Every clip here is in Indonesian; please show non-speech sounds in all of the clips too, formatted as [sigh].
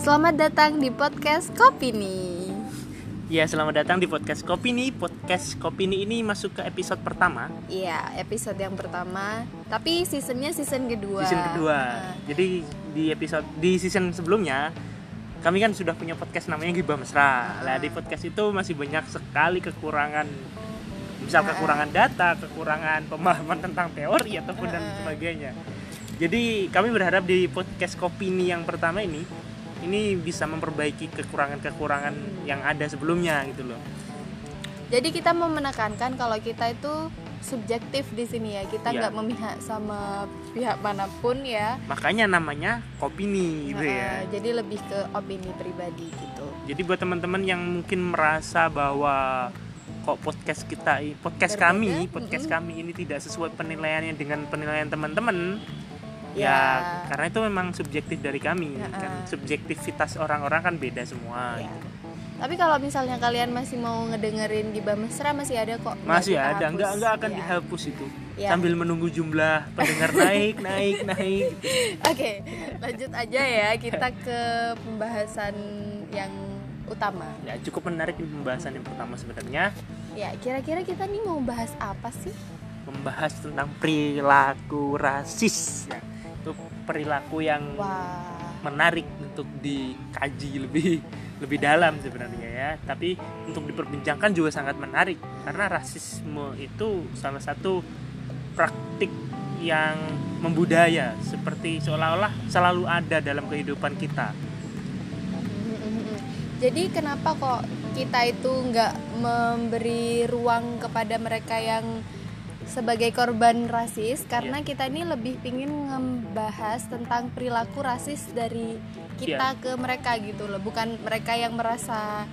Selamat datang di podcast Kopi nih. Ya, selamat datang di podcast Kopi nih. Podcast Kopi nih ini masuk ke episode pertama. Iya, episode yang pertama. Tapi seasonnya season kedua. Season kedua. Nah, Jadi di episode di season sebelumnya kami kan sudah punya podcast namanya Gibah Mesra. Nah, di podcast itu masih banyak sekali kekurangan misal Ah. kekurangan data, kekurangan pemahaman tentang teori ataupun dan Ah. sebagainya. Jadi kami berharap di podcast Kopi nih yang pertama ini ini bisa memperbaiki kekurangan-kekurangan yang ada sebelumnya gitu loh. Jadi kita mau menekankan kalau kita itu subjektif di sini ya. Kita Iya. nggak memihak sama pihak mana pun ya. Makanya namanya Kopi nih gitu ya. Nah, jadi lebih ke opini pribadi gitu. Jadi buat teman-teman yang mungkin merasa bahwa kok podcast kita podcast Berbeda, kami, podcast mm-mm. kami ini tidak sesuai penilaiannya dengan penilaian teman-teman. Ya, Ya. karena itu memang subjektif dari kami. Ya, Kan subjektivitas orang-orang kan beda semua. Ya. gitu. Tapi kalau misalnya kalian masih mau ngedengerin Gibah Mesra masih ada kok. Masih ada, hapus. nggak nggak akan Ya. dihapus itu. Ya. Sambil menunggu jumlah pendengar naik, naik, naik. gitu. [laughs] Oke, lanjut aja ya kita ke pembahasan yang utama. Ya, cukup menarik ini pembahasan yang pertama sebenarnya Ya, kira-kira kita nih mau bahas apa sih? membahas tentang perilaku rasis. Ya, itu perilaku yang Wah, menarik untuk dikaji lebih lebih dalam sebenarnya ya. Tapi untuk diperbincangkan juga sangat menarik karena rasisme itu salah satu praktik yang membudaya seperti seolah-olah selalu ada dalam kehidupan kita. Jadi kenapa kok kita itu nggak memberi ruang kepada mereka yang sebagai korban rasis karena kita ini lebih pingin membahas tentang perilaku rasis dari kita ke mereka gitu loh. Bukan mereka yang merasa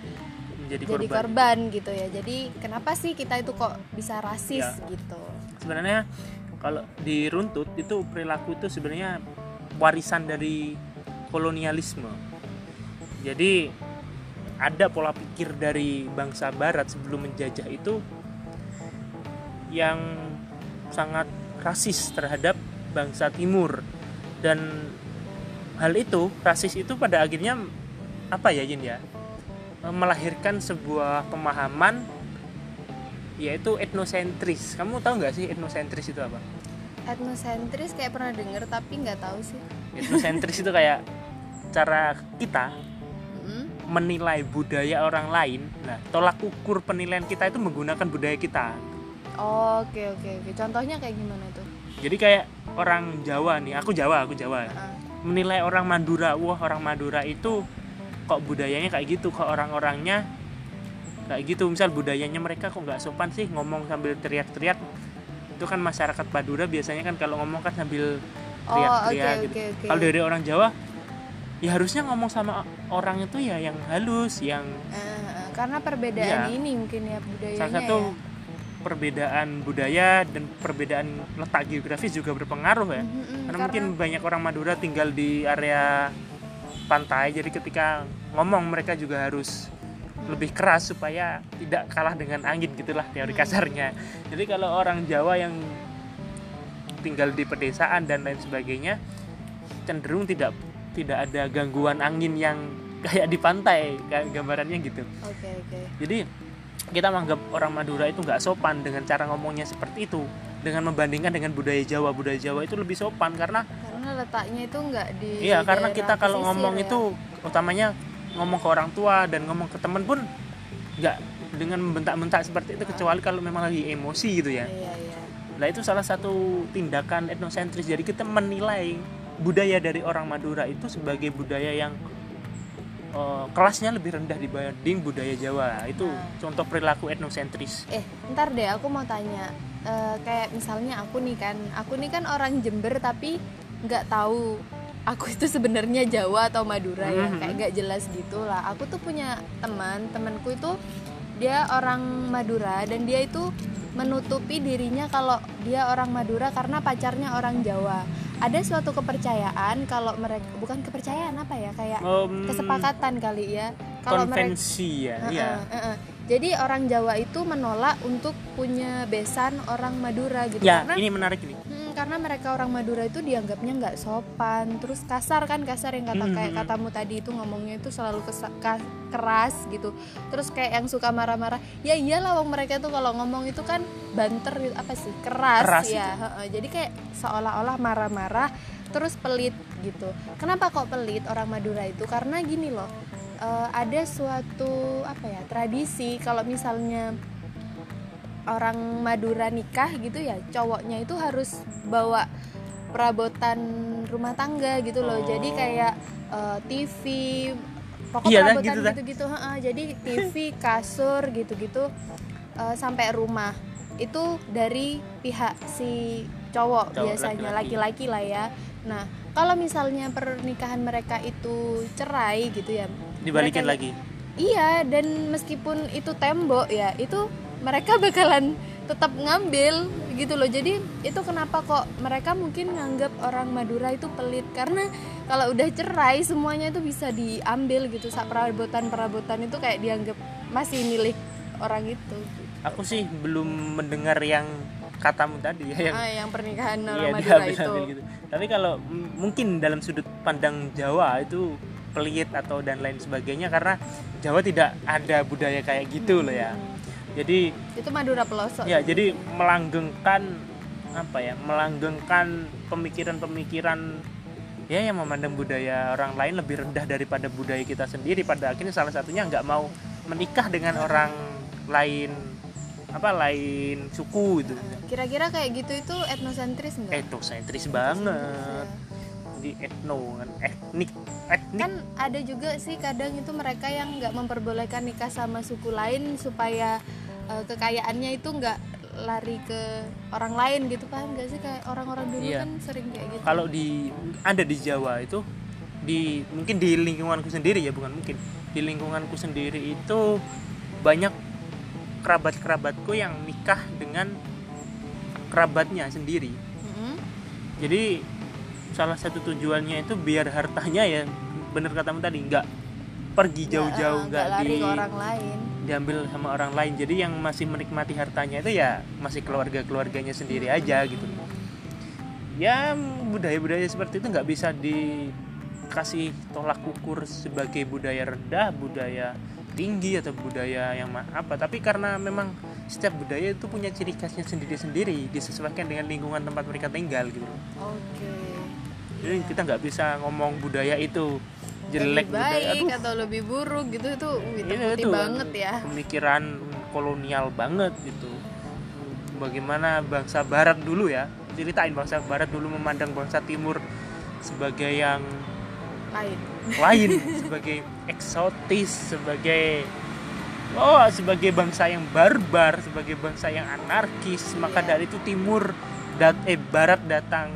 menjadi jadi korban. korban gitu ya. Jadi kenapa sih kita itu kok bisa rasis Ya. gitu? Sebenarnya kalau diruntut itu perilaku itu sebenarnya warisan dari kolonialisme. Jadi ada pola pikir dari bangsa barat sebelum menjajah itu yang sangat rasis terhadap bangsa timur. Dan hal itu rasis itu pada akhirnya apa ya Yin ya? Eh, melahirkan sebuah pemahaman yaitu etnosentris. Kamu tahu nggak sih etnosentris itu apa? Etnosentris kayak pernah denger tapi nggak tahu sih. Etnosentris itu kayak cara kita menilai budaya orang lain. Nah tolak ukur penilaian kita itu menggunakan budaya kita oke oke oke. Contohnya kayak gimana tuh jadi kayak orang Jawa nih aku Jawa aku Jawa. Heeh. menilai orang Madura wah orang Madura itu kok budayanya kayak gitu kok orang-orangnya kayak gitu. Misal budayanya mereka kok nggak sopan sih ngomong sambil teriak-teriak. Itu kan masyarakat Madura biasanya kan kalau ngomong kan sambil oh teriak-teriak oke gitu. oke kalau dari orang Jawa ya harusnya ngomong sama orang itu ya yang halus yang eh, karena perbedaan Iya. ini mungkin ya budayanya salah satu ya perbedaan budaya dan perbedaan letak geografis juga berpengaruh ya. Mm-mm, karena mungkin banyak orang Madura tinggal di area pantai jadi ketika ngomong mereka juga harus lebih keras supaya tidak kalah dengan angin gitulah teori Hmm. kasarnya. Jadi kalau orang Jawa yang tinggal di pedesaan dan lain sebagainya cenderung tidak tidak ada gangguan angin yang [laughs] kayak di pantai gambarannya gitu. Oke oke. Jadi kita menganggap orang Madura itu nggak sopan dengan cara ngomongnya seperti itu dengan membandingkan dengan budaya Jawa budaya Jawa itu lebih sopan karena karena letaknya itu nggak di iya karena kita kalau ngomong ya. itu utamanya ngomong ke orang tua dan ngomong ke teman pun nggak dengan membentak-bentak seperti itu kecuali kalau memang lagi emosi gitu ya iya iya Nah itu salah satu tindakan etnosentris. Jadi kita menilai budaya dari orang Madura itu sebagai budaya yang eh, kelasnya lebih rendah dibanding budaya Jawa. Itu Nah. contoh perilaku etnosentris. eh ntar deh aku mau tanya Eh, kayak misalnya aku nih kan aku nih kan orang Jember tapi nggak tahu aku itu sebenarnya Jawa atau Madura ya Mhm. kayak nggak jelas gitu lah aku tuh punya teman temanku itu dia orang Madura dan dia itu menutupi dirinya kalau dia orang Madura karena pacarnya orang Jawa ada suatu kepercayaan kalau mereka bukan kepercayaan apa ya kayak Em, kesepakatan kali ya kalau mereka konvensi ya, Heeh, iya. heeh. Jadi orang Jawa itu menolak untuk punya besan orang Madura gitu Ya, karena ini menarik ini. Karena mereka orang Madura itu dianggapnya nggak sopan. Terus kasar kan kasar yang kata Hmm, kayak hmm, hmm. katamu tadi itu ngomongnya itu selalu kesa- keras gitu. Terus kayak yang suka marah-marah ya iyalah wong mereka tuh kalau ngomong itu kan banter gitu. Apa sih? Keras, Keras ya heeh. jadi kayak seolah-olah marah-marah terus pelit gitu. Kenapa kok pelit orang Madura itu? Karena gini loh eh, ada suatu apa ya tradisi. Kalau misalnya orang Madura nikah gitu ya cowoknya itu harus bawa perabotan rumah tangga gitu loh Oh. jadi kayak eh, TV pokok Iya perabotan gitu dah. gitu-gitu heeh. jadi TV kasur gitu-gitu eh, sampai rumah itu dari pihak si cowok, Cowok, biasanya laki-laki. laki-laki lah ya nah kalau misalnya pernikahan mereka itu cerai gitu ya dibalikin mereka- lagi Iya, dan meskipun itu tembok ya, itu mereka bakalan tetap ngambil gitu loh. Jadi itu kenapa kok mereka mungkin nganggap orang Madura itu pelit karena kalau udah cerai semuanya itu bisa diambil gitu. Saat perabotan-perabotan itu kayak dianggap masih milik orang itu. aku sih belum mendengar yang katamu tadi ya yang Ah, yang pernikahan iya, orang Madura itu. diambil-ambil gitu. Tapi kalau mungkin dalam sudut pandang Jawa itu pelit atau dan lain sebagainya karena Jawa tidak ada budaya kayak gitu loh ya. Jadi Itu Madura pelosok. ya jadi melanggengkan apa ya? Melanggengkan pemikiran-pemikiran ya yang memandang budaya orang lain lebih rendah daripada budaya kita sendiri pada akhirnya salah satunya nggak mau menikah dengan orang lain apa lain suku gitu Kira-kira kayak gitu itu etnosentris enggak? etnosentris banget di etno kan etnik etnik kan ada juga sih kadang itu mereka yang nggak memperbolehkan nikah sama suku lain supaya eh, kekayaannya itu nggak lari ke orang lain gitu paham gak sih? Kayak orang-orang dulu Iya. kan sering kayak gitu. Kalau di ada di Jawa itu di mungkin di lingkunganku sendiri ya bukan mungkin. Di lingkunganku sendiri itu banyak kerabat-kerabatku yang nikah dengan kerabatnya sendiri. Mm-mm. jadi salah satu tujuannya itu biar hartanya ya bener katamu tadi nggak pergi jauh-jauh Nggak, eh, nggak lari di ke orang lain diambil sama orang lain. Jadi yang masih menikmati hartanya itu ya masih keluarga keluarganya sendiri aja gitu. Ya budaya-budaya seperti itu nggak bisa dikasih tolak ukur sebagai budaya rendah budaya tinggi atau budaya yang apa. Tapi karena memang setiap budaya itu punya ciri khasnya sendiri-sendiri disesuaikan dengan lingkungan tempat mereka tinggal gitu. Oke. Jadi kita nggak bisa ngomong budaya itu jelek lebih baik aduh. atau lebih buruk gitu itu Iya, itu banget ya. pemikiran kolonial banget gitu. Bagaimana bangsa barat dulu ya ceritain bangsa barat dulu memandang bangsa timur sebagai yang lain. lain sebagai eksotis sebagai oh sebagai bangsa yang barbar sebagai bangsa yang anarkis. Maka Iya. dari itu timur dat eh barat datang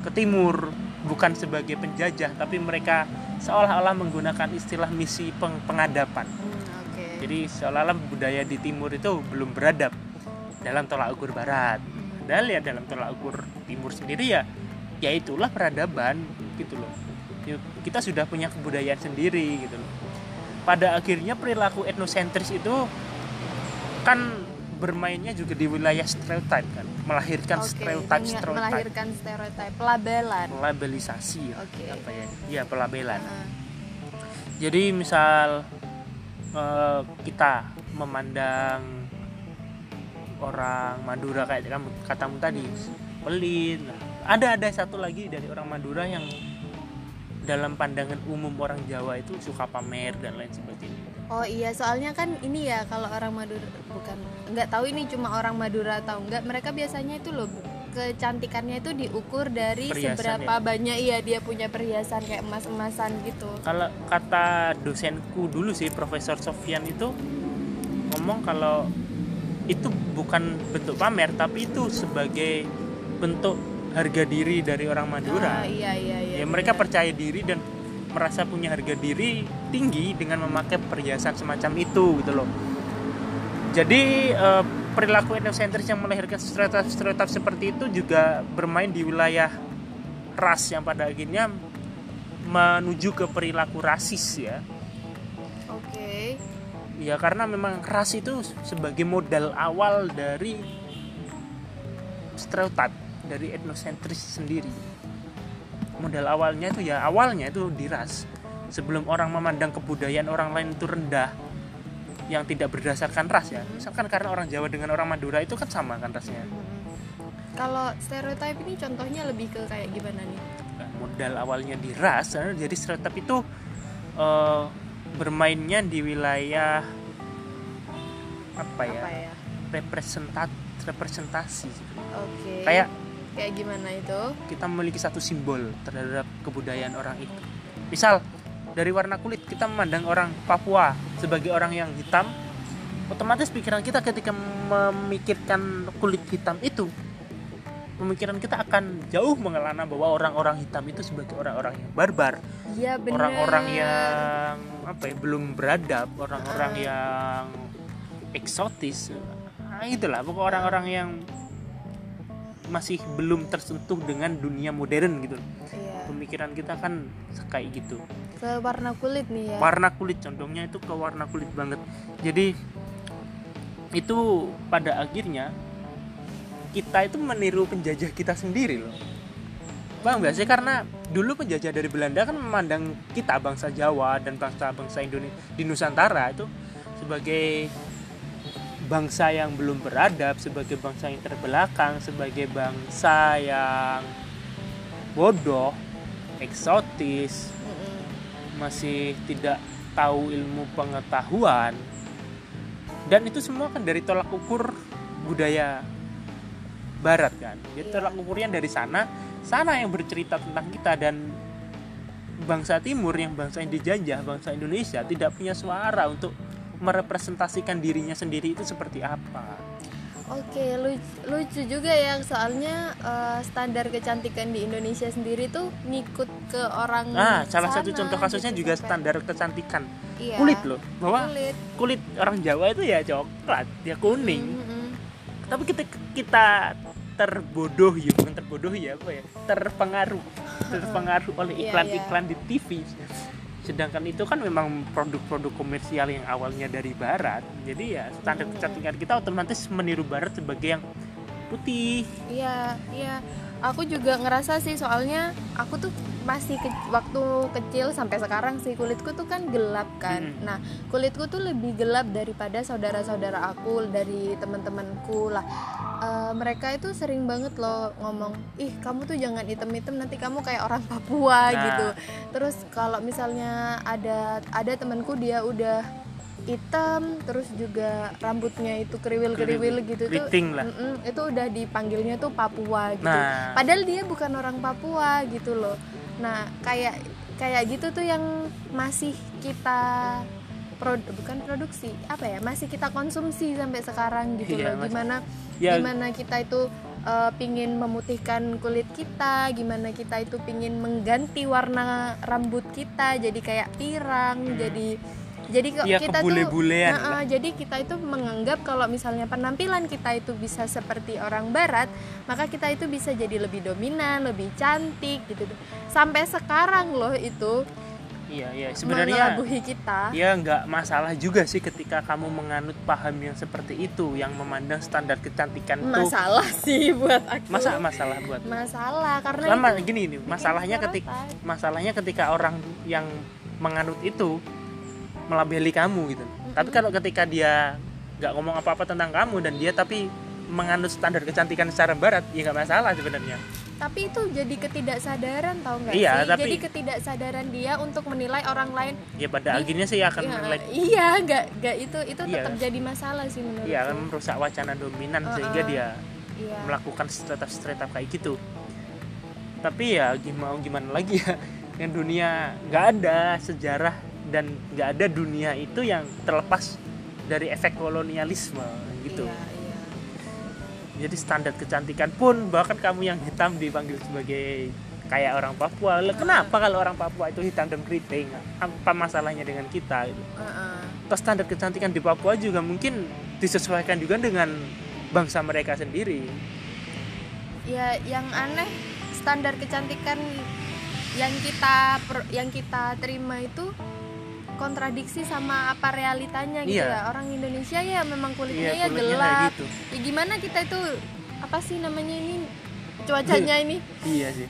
ke timur bukan sebagai penjajah tapi mereka seolah-olah menggunakan istilah misi peng- pengadapan Hmm, oke jadi seolah-olah budaya di timur itu belum beradab dalam tolak ukur barat. Padahal ya dalam tolak ukur timur sendiri ya ya itulah peradaban gitu loh. Ya, Kita sudah punya kebudayaan sendiri gitu loh. Pada akhirnya perilaku etnosentris itu kan bermainnya juga di wilayah stereotype kan, melahirkan Oke, stereotype menya- stereotype, melahirkan stereotip pelabelan labelisasi Oke. apa ya? Iya, pelabelan. Heeh. Jadi misal eh, kita memandang orang Madura kayak kamu katamu tadi pelit. Ada ada satu lagi dari orang Madura yang dalam pandangan umum orang Jawa itu suka pamer dan lain sebagainya. Oh iya, soalnya kan ini ya kalau orang Madura bukan nggak tahu ini cuma orang Madura atau enggak, mereka biasanya itu loh kecantikannya itu diukur dari Perhiasan seberapa ya? banyak iya dia punya perhiasan kayak emas-emasan gitu. Kalau kata dosenku dulu sih Profesor Sofian itu ngomong kalau itu bukan bentuk pamer tapi itu sebagai bentuk harga diri dari orang Madura. Ah, iya iya iya. ya mereka benar. percaya diri dan merasa punya harga diri tinggi dengan memakai perhiasan semacam itu gitu loh. Jadi eh, perilaku etnosentris yang melahirkan stereotip-stereotip seperti itu juga bermain di wilayah ras yang pada akhirnya menuju ke perilaku rasis ya. Oke. ya karena memang ras itu sebagai modal awal dari stereotip dari etnosentris sendiri modal awalnya itu ya awalnya itu diras. Sebelum orang memandang kebudayaan orang lain itu rendah yang tidak berdasarkan ras ya. Misalkan karena orang Jawa dengan orang Madura itu kan sama kan rasnya. Kalau stereotip ini contohnya lebih ke kayak gimana nih? Nah, modal awalnya di ras eh, jadi stereotip itu eh, bermainnya di wilayah apa ya, apa ya? Representat representasi. Oke. Kayak kayak gimana itu kita memiliki satu simbol terhadap kebudayaan orang itu. Misal dari warna kulit kita memandang orang Papua sebagai orang yang hitam, otomatis pikiran kita ketika memikirkan kulit hitam itu, pemikiran kita akan jauh mengelana bahwa orang-orang hitam itu sebagai orang-orang yang barbar, benar orang-orang yang apa ya belum beradab, orang-orang yang eksotis. Nah, itulah pokok orang-orang yang masih belum tersentuh dengan dunia modern gitu. iya. Pemikiran kita kan kayak gitu. ke warna kulit nih ya Warna kulit contohnya itu ke warna kulit banget. Jadi itu pada akhirnya kita itu meniru penjajah kita sendiri loh. Bang sih karena dulu penjajah dari Belanda kan memandang kita bangsa Jawa dan bangsa-bangsa Indonesia di Nusantara itu sebagai bangsa yang belum beradab, sebagai bangsa yang terbelakang, sebagai bangsa yang bodoh, eksotis, masih tidak tahu ilmu pengetahuan. Dan itu semua kan dari tolak ukur budaya barat kan. Jadi Iya. tolak ukurnya dari sana, sana yang bercerita tentang kita dan bangsa timur yang bangsa yang dijajah, bangsa Indonesia tidak punya suara untuk merepresentasikan dirinya sendiri itu seperti apa. Oke, lucu, lucu juga ya soalnya eh, standar kecantikan di Indonesia sendiri tuh ngikut ke orang Nah, salah satu sana contoh kasusnya gitu, juga sampai- standar kecantikan iya, kulit loh. Bahwa Kulit. kulit orang Jawa itu ya coklat, ya kuning. Mm-mm. tapi kita kita terbodohi bukan terbodohi ya apa ya terpengaruh [laughs] terpengaruh oleh Iya, iklan-iklan di TV sedangkan itu kan memang produk-produk komersial yang awalnya dari barat jadi ya standar kecantikan kita otomatis meniru barat sebagai yang putih Iya, iya. Aku juga ngerasa sih soalnya aku tuh masih ke- waktu kecil sampai sekarang sih kulitku tuh kan gelap kan. Mm. Nah, kulitku tuh lebih gelap daripada saudara-saudara aku dari teman-temanku lah. Eh, mereka itu sering banget loh ngomong, "Ih, kamu tuh jangan item-item nanti kamu kayak orang Papua Nah. gitu." Terus kalau misalnya ada ada temanku dia udah hitam terus juga rambutnya itu kriwil-kriwil gitu tuh lah Mm-mm, itu udah dipanggilnya tuh Papua gitu. nah Padahal dia bukan orang Papua gitu loh. Nah, kayak kayak gitu tuh yang masih kita prod, bukan produksi, apa ya? Masih kita konsumsi sampai sekarang gitu Iya, loh. Gimana ya gimana kita itu eh, pingin memutihkan kulit kita, gimana kita itu pingin mengganti warna rambut kita jadi kayak pirang, Hmm. jadi jadi kok ya kita tuh Nah, eh, jadi kita itu menganggap kalau misalnya penampilan kita itu bisa seperti orang barat, maka kita itu bisa jadi lebih dominan, lebih cantik gitu. Sampai sekarang loh itu iya iya sebenarnya kita. ya nggak masalah juga sih ketika kamu menganut paham yang seperti itu yang memandang standar kecantikan tuh Masalah sih buat aku. masa masalah buat masalah karena lama itu gini nih masalahnya ketika masalahnya ketika orang yang menganut itu melabeli kamu gitu tapi kalau ketika dia nggak ngomong apa-apa tentang kamu dan dia tapi menganut standar kecantikan secara barat ya nggak masalah sebenarnya tapi itu jadi ketidaksadaran tau nggak Iya, sih? tapi- Jadi ketidaksadaran dia untuk menilai orang lain. ya pada Di- akhirnya sih akan Ya, menilai iya, nggak nggak itu itu Iya. tetap jadi masalah sih menurut. ya akan merusak wacana dominan Uh-uh. sehingga dia Iya. melakukan stereotip-stereotip kayak gitu tapi ya gimana gimana lagi ya [laughs] yang dunia nggak ada sejarah dan nggak ada dunia itu yang terlepas dari efek kolonialisme gitu. Iya, iya. jadi standar kecantikan pun bahkan kamu yang hitam dipanggil sebagai kayak orang Papua. Lah, kenapa kalau orang Papua itu hitam dan keriting? Apa masalahnya dengan kita gitu? Uh-uh. Terus standar kecantikan di Papua juga mungkin disesuaikan juga dengan bangsa mereka sendiri. Ya yang aneh standar kecantikan yang kita per- yang kita terima itu kontradiksi sama apa realitanya gitu Iya. ya. Orang Indonesia ya memang kulitnya Iya, ya kulitnya gelap. gitu. ya gimana kita itu apa sih namanya ini cuacanya ini? Iya sih.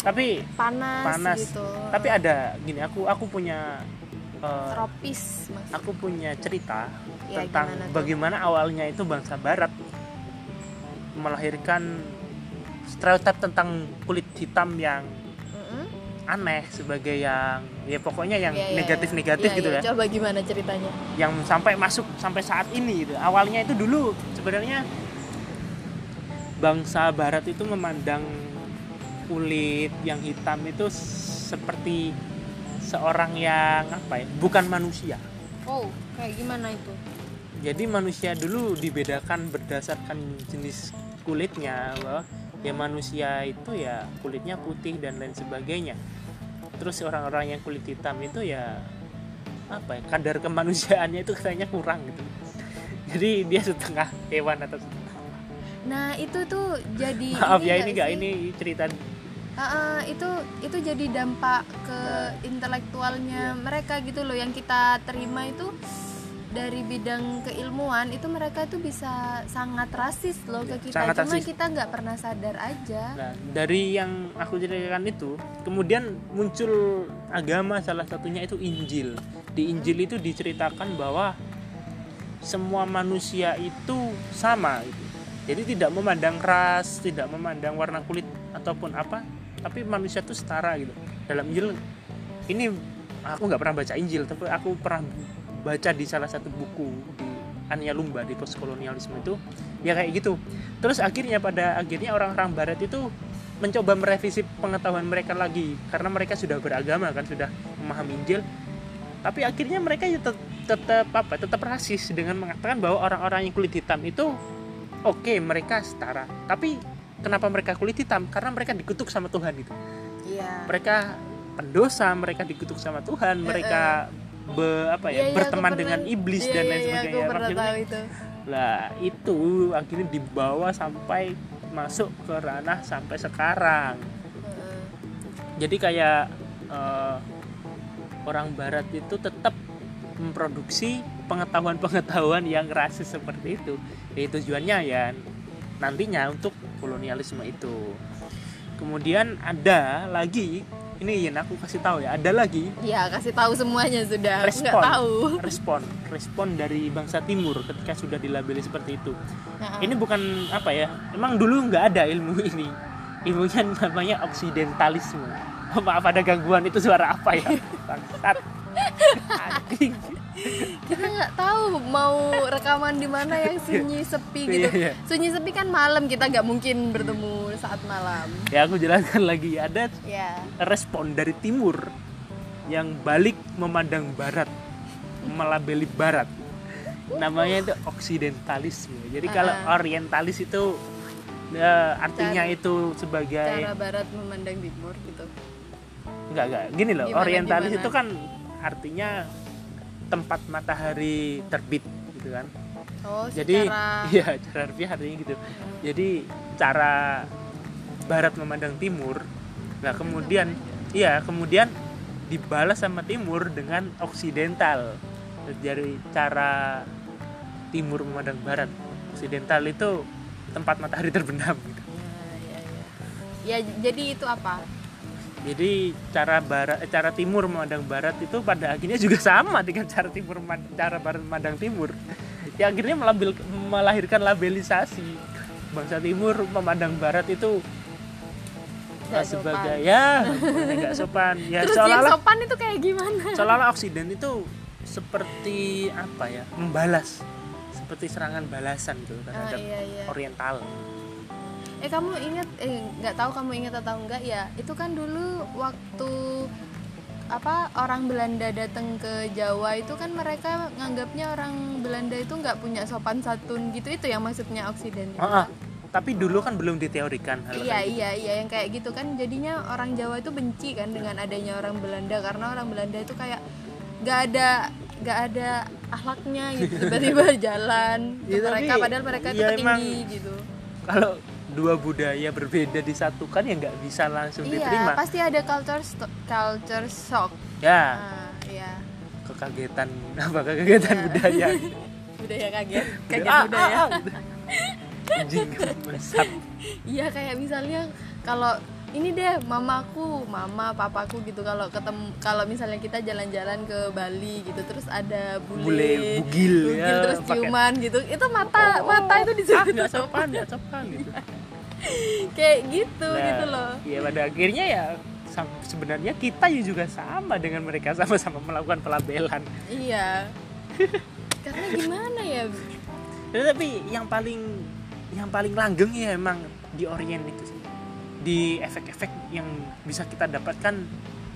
Tapi panas, panas. gitu. Tapi ada gini aku aku punya eh, tropis mas. aku punya cerita Ya, tentang bagaimana awalnya itu bangsa barat melahirkan stereotip tentang kulit hitam yang. Aneh sebagai yang ya pokoknya yang Iya, iya, negatif-negatif iya. gitu Iya, ya coba gimana ceritanya yang sampai masuk sampai saat ini gitu. Awalnya itu dulu sebenarnya bangsa barat itu memandang kulit yang hitam itu seperti seorang yang apa ya? Bukan manusia. oh kayak gimana itu Jadi manusia dulu dibedakan berdasarkan jenis kulitnya bahwa ya manusia itu ya kulitnya putih dan lain sebagainya. Terus orang-orang yang kulit hitam itu ya apa ya kadar kemanusiaannya itu kayaknya kurang gitu. Jadi dia setengah hewan atau nah itu tuh jadi [laughs] maaf ya ini nggak enggak sih? ini cerita ah, itu itu jadi dampak ke Nah. intelektualnya Iya. mereka gitu loh yang kita terima itu dari bidang keilmuan itu mereka itu bisa sangat rasis loh ke kita Sangat cuma rasis. kita nggak pernah sadar aja Nah, dari yang aku ceritakan itu, kemudian muncul agama salah satunya itu Injil. Di Injil itu diceritakan bahwa semua manusia itu sama gitu. Jadi tidak memandang ras, tidak memandang warna kulit ataupun apa, tapi manusia itu setara gitu. Dalam Injil ini aku nggak pernah baca Injil, tapi aku pernah baca di salah satu buku di Ania Lumba di postkolonialisme itu ya kayak gitu. Terus akhirnya pada akhirnya orang-orang barat itu mencoba merevisi pengetahuan mereka lagi karena mereka sudah beragama kan sudah memahami Injil. Tapi akhirnya mereka ya tet- tetap apa tetap rasis dengan mengatakan bahwa orang-orang yang kulit hitam itu oke mereka setara. Tapi kenapa mereka kulit hitam? Karena mereka dikutuk sama Tuhan itu. Iya. Mereka pendosa mereka dikutuk sama Tuhan mereka be, apa ya aku berteman pernah- dengan iblis iya, dan iya, lain iya, sebagainya tahu itu. Lah itu akhirnya dibawa sampai masuk ke ranah sampai sekarang. Heeh. jadi kayak eh, orang barat itu tetap memproduksi pengetahuan-pengetahuan yang rasis seperti itu. Jadi tujuannya ya nantinya untuk kolonialisme itu kemudian ada lagi ini Yin aku kasih tahu ya ada lagi. Iya kasih tahu semuanya sudah nggak respon. tahu. Respon. Respon dari bangsa timur ketika sudah dilabeli seperti itu. Heeh. ini bukan apa ya emang dulu nggak ada ilmu ini. Ilmunya namanya oksidentalisme [laughs] maaf ada gangguan itu suara apa ya? [laughs] Bangsat Anjing. kita nggak tahu mau rekaman di mana yang sunyi sepi gitu. Iya, iya. sunyi sepi kan malam kita nggak mungkin bertemu saat malam. Ya aku jelaskan lagi. Ada ya. respon dari timur yang balik memandang barat melabeli barat. Namanya itu oksidentalisme. Jadi kalau Ah. orientalis itu ya, artinya Cara- itu sebagai cara barat memandang timur gitu. Enggak enggak gini loh Gimana, orientalis gimana? itu kan artinya tempat matahari terbit gitu kan oh jadi secara [laughs] iya cara harfiah artinya gitu jadi cara barat memandang timur nah kemudian iya kemudian dibalas sama timur dengan oksidental jadi cara timur memandang barat oksidental itu tempat matahari [laughs] terbenam gitu. ya, ya, ya. ya jadi itu apa Jadi cara barat, eh, cara timur memandang barat itu pada akhirnya juga [laughs] sama dengan cara timur cara barat memandang timur. Ya akhirnya melabil, melahirkan labelisasi. Bangsa timur memandang barat itu eh, sebagai sopan. ya nggak sopan. [laughs] Ya terus yang seolah-olah sopan itu kayak gimana seolah-olah Oksiden itu seperti apa ya membalas seperti serangan balasan gitu terhadap iya, iya. Oriental. Eh kamu ingat eh nggak tahu kamu ingat atau enggak ya itu kan dulu waktu apa orang Belanda datang ke Jawa itu kan mereka nganggapnya orang Belanda itu nggak punya sopan santun gitu itu yang maksudnya Oksiden itu. Ah, ah. tapi dulu kan belum diteorikan hal Iya gitu. iya iya yang kayak gitu kan jadinya orang Jawa itu benci kan dengan adanya orang Belanda karena orang Belanda itu kayak nggak ada nggak ada akhlaknya gitu [laughs] tiba-tiba jalan Ya, mereka padahal mereka itu ya, petinggi gitu. kalau dua budaya berbeda disatukan ya nggak bisa langsung Iya diterima. pasti ada culture culture shock. ya. Nah, iya. Kekagetan apa kekagetan Iya. budaya. [laughs] Budaya kaget [laughs] kaget Ah, budaya. ah, ah. anjing bangsat iya kayak misalnya kalau ini deh mamaku mama papaku gitu kalau ketemu kalau misalnya kita jalan-jalan ke Bali gitu terus ada bule, Bule, bugil, ya, terus pakai- ciuman gitu itu mata mata itu ah disuruh nggak sopan nggak sopan gitu [laughs] kayak gitu Nah, gitu loh. ya pada akhirnya ya sebenarnya kita juga sama dengan mereka [laughs] sama-sama melakukan pelabelan. Iya. [laughs] Karena gimana ya? Tapi yang paling yang paling langgeng ya emang di Orient itu sih. Di efek-efek yang bisa kita dapatkan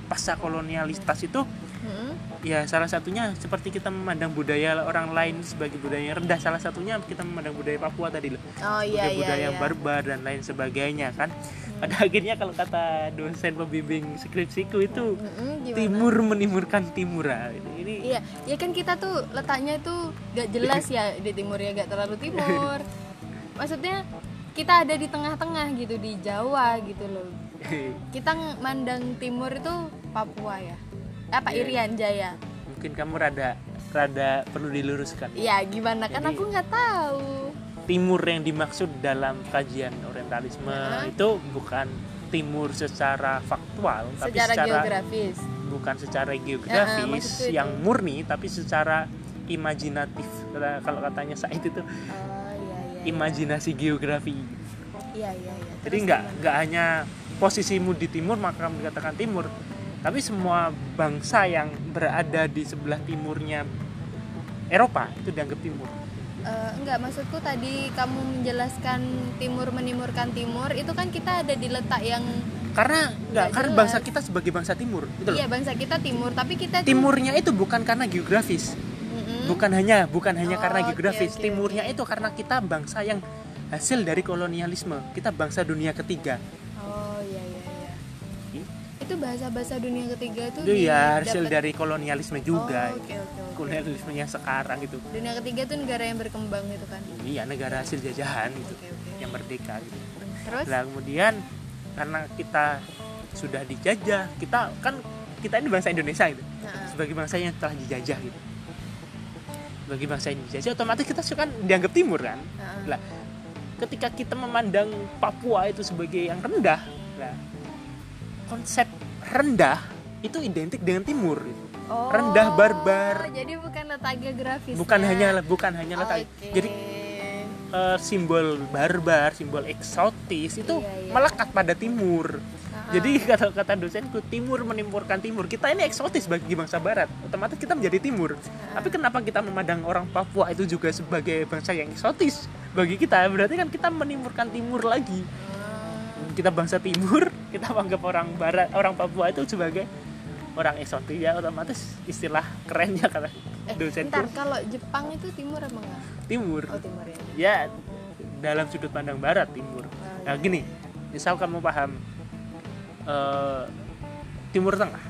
pasca kolonialitas itu Hmm? ya salah satunya seperti kita memandang budaya orang lain sebagai budaya yang rendah salah satunya kita memandang budaya Papua tadi loh oh iya budaya iya budaya iya yang barbar dan lain sebagainya kan pada akhirnya kalau kata dosen pembimbing skripsiku itu gimana? timur menimurkan timur ini, ini Iya, ya kan kita tuh letaknya tuh gak jelas ya di timur ya gak terlalu timur. [laughs] Maksudnya kita ada di tengah-tengah gitu di Jawa gitu loh. [laughs] Kita ng- mandang timur itu Papua ya. Apa Iya. Irian Jaya? mungkin kamu rada rada perlu diluruskan Iya, gimana kan Jadi- aku nggak tahu. timur yang dimaksud dalam kajian orientalisme Hah? itu bukan timur secara faktual tapi Secara secara geografis. bukan secara Ya, geografis maksudku itu. yang murni tapi secara imajinatif kalau katanya Said itu Oh iya iya. imajinasi geografi Iya iya iya. jadi nggak nggak hanya posisimu di timur maka kamu dikatakan timur tapi semua bangsa yang berada di sebelah timurnya Eropa itu dianggap timur Eh, enggak maksudku tadi kamu menjelaskan timur menimurkan timur itu kan kita ada di letak yang karena nggak Nggak karena jelas. bangsa kita sebagai bangsa timur gitu loh iya bangsa kita timur tapi kita timurnya itu bukan karena geografis Mm-mm. bukan hanya bukan hanya Oh, karena geografis oke, timurnya oke. itu karena kita bangsa yang hasil dari kolonialisme kita bangsa dunia ketiga Itu bahasa-bahasa dunia ketiga tuh itu ya hasil dari kolonialisme juga Oh, Oke oke oke. kolonialisme yang sekarang itu Dunia ketiga tuh negara yang berkembang itu kan. iya negara hasil jajahan gitu Oke oke. yang merdeka gitu. Terus? Nah kemudian karena kita sudah dijajah, kita kan kita ini bangsa Indonesia gitu, Nah, sebagai bangsa yang telah dijajah gitu. Sebagai bangsa yang dijajah, otomatis kita kan dianggap timur kan. nah, Lah, ketika kita memandang Papua itu sebagai yang rendah, lah, konsep rendah itu identik dengan timur. Gitu. Oh, rendah, barbar. Jadi bukan letak geografis. Bukan hanya bukan hanya letak. Oke. Jadi eh, simbol barbar, simbol eksotis itu Iya, iya. melekat pada timur. Ah. Jadi [laughs] kata kata dosenku timur menimurkan timur. Kita ini eksotis bagi bangsa barat. Otomatis kita menjadi timur. Ah. Tapi kenapa kita memandang orang Papua itu juga sebagai bangsa yang eksotis bagi kita? Berarti kan kita menimurkan timur lagi. Kita bangsa timur, [laughs] kita menganggap orang barat, orang Papua itu sebagai orang eksotis ya otomatis istilah kerennya kata Eh, dosenku bentar, kalau Jepang itu timur apa enggak? timur. Oh, timur ya. Ya dalam sudut pandang barat timur. Oh, Nah gini, misal kamu paham eh, timur tengah,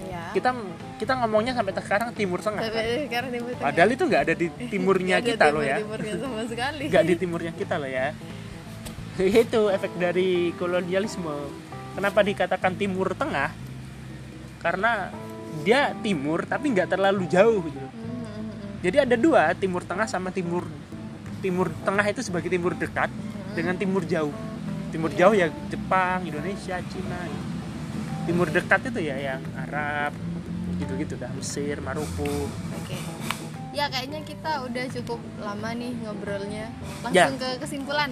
Iya. kita kita ngomongnya sampai sekarang timur tengah. kan? Sampai sekarang timur tengah. Padahal itu nggak ada di [laughs] timurnya kita loh ya, nggak di timurnya kita loh ya. [laughs] Itu efek dari kolonialisme. Kenapa dikatakan timur tengah? Karena dia timur tapi nggak terlalu jauh gitu. Jadi ada dua, timur tengah sama timur timur tengah itu sebagai timur dekat dengan timur jauh. Timur jauh ya Jepang, Indonesia, Cina. Timur dekat itu ya yang Arab, gitu-gitu dah, Mesir, Maroko. Oke. Ya kayaknya kita udah cukup lama nih ngobrolnya. Ya. Langsung ke kesimpulan.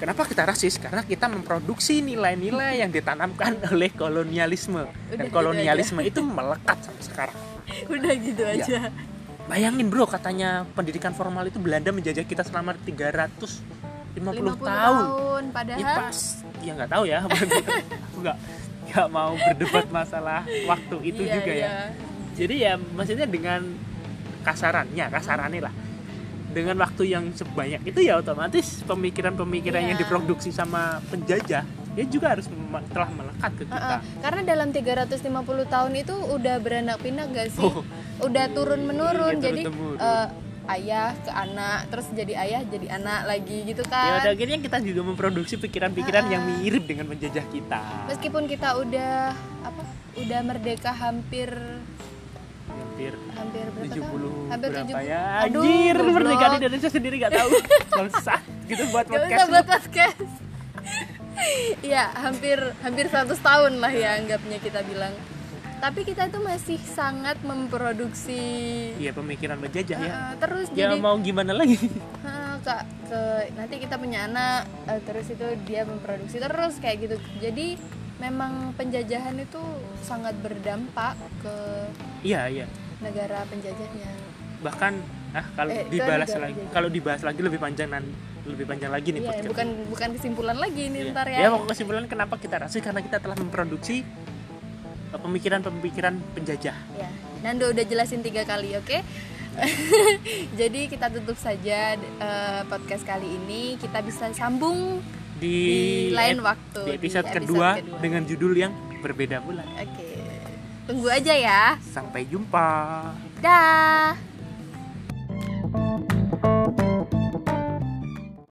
Kenapa kita rasis? Karena kita memproduksi nilai-nilai yang ditanamkan oleh kolonialisme. Udah Dan gitu kolonialisme itu melekat sampai sekarang. Udah gitu Ya. aja. Bayangin bro, katanya pendidikan formal itu Belanda menjajah kita selama 350 50 tahun. tahun padahal Ya pas, ya nggak tahu ya. [laughs] Aku nggak nggak mau berdebat masalah waktu itu Iya, juga ya. iya. Jadi ya maksudnya dengan kasarannya, kasarannya lah. Dengan waktu yang sebanyak itu ya otomatis pemikiran-pemikiran yang Iya. diproduksi sama penjajah ya juga harus telah melekat ke kita. Heeh, karena dalam 350 tahun itu udah beranak pinak gak sih? Oh. Udah turun menurun Iya, jadi eh, ayah ke anak terus jadi ayah jadi anak lagi gitu Ya kan. pada akhirnya kita juga memproduksi pikiran-pikiran yang mirip dengan penjajah kita. Meskipun kita udah apa? Udah merdeka hampir Hampir hampir berapa 70 tahun? Hampir berapa 70. ya? Aduh, Anjir, merdeka di Indonesia sendiri gak tahu. Bangsat. gitu buat Gak podcast usah buat podcast. [laughs] Iya, hampir hampir 100 tahun lah ya anggapnya kita bilang. Tapi kita itu masih sangat memproduksi iya pemikiran menjajah ya eh, terus ya jadi mau gimana lagi kak ke nanti kita punya anak eh, terus itu dia memproduksi terus kayak gitu. Jadi memang penjajahan itu sangat berdampak ke iya iya negara penjajahnya. bahkan ah kalau Eh, negara lagi penjajah. kalau dibahas lagi lebih panjang nan lebih panjang lagi nih podcast bukan bukan kesimpulan lagi ini Iya. ntar ya ya. pokok kesimpulan kenapa kita rasis karena kita telah memproduksi eh, pemikiran-pemikiran penjajah Ya, Nando udah jelasin tiga kali, oke? [laughs] Jadi kita tutup saja eh, podcast kali ini. Kita bisa sambung di, di lain waktu di episode, di kedua, kedua. dengan judul yang berbeda pula Oke, Tunggu aja ya. Sampai jumpa. Dah.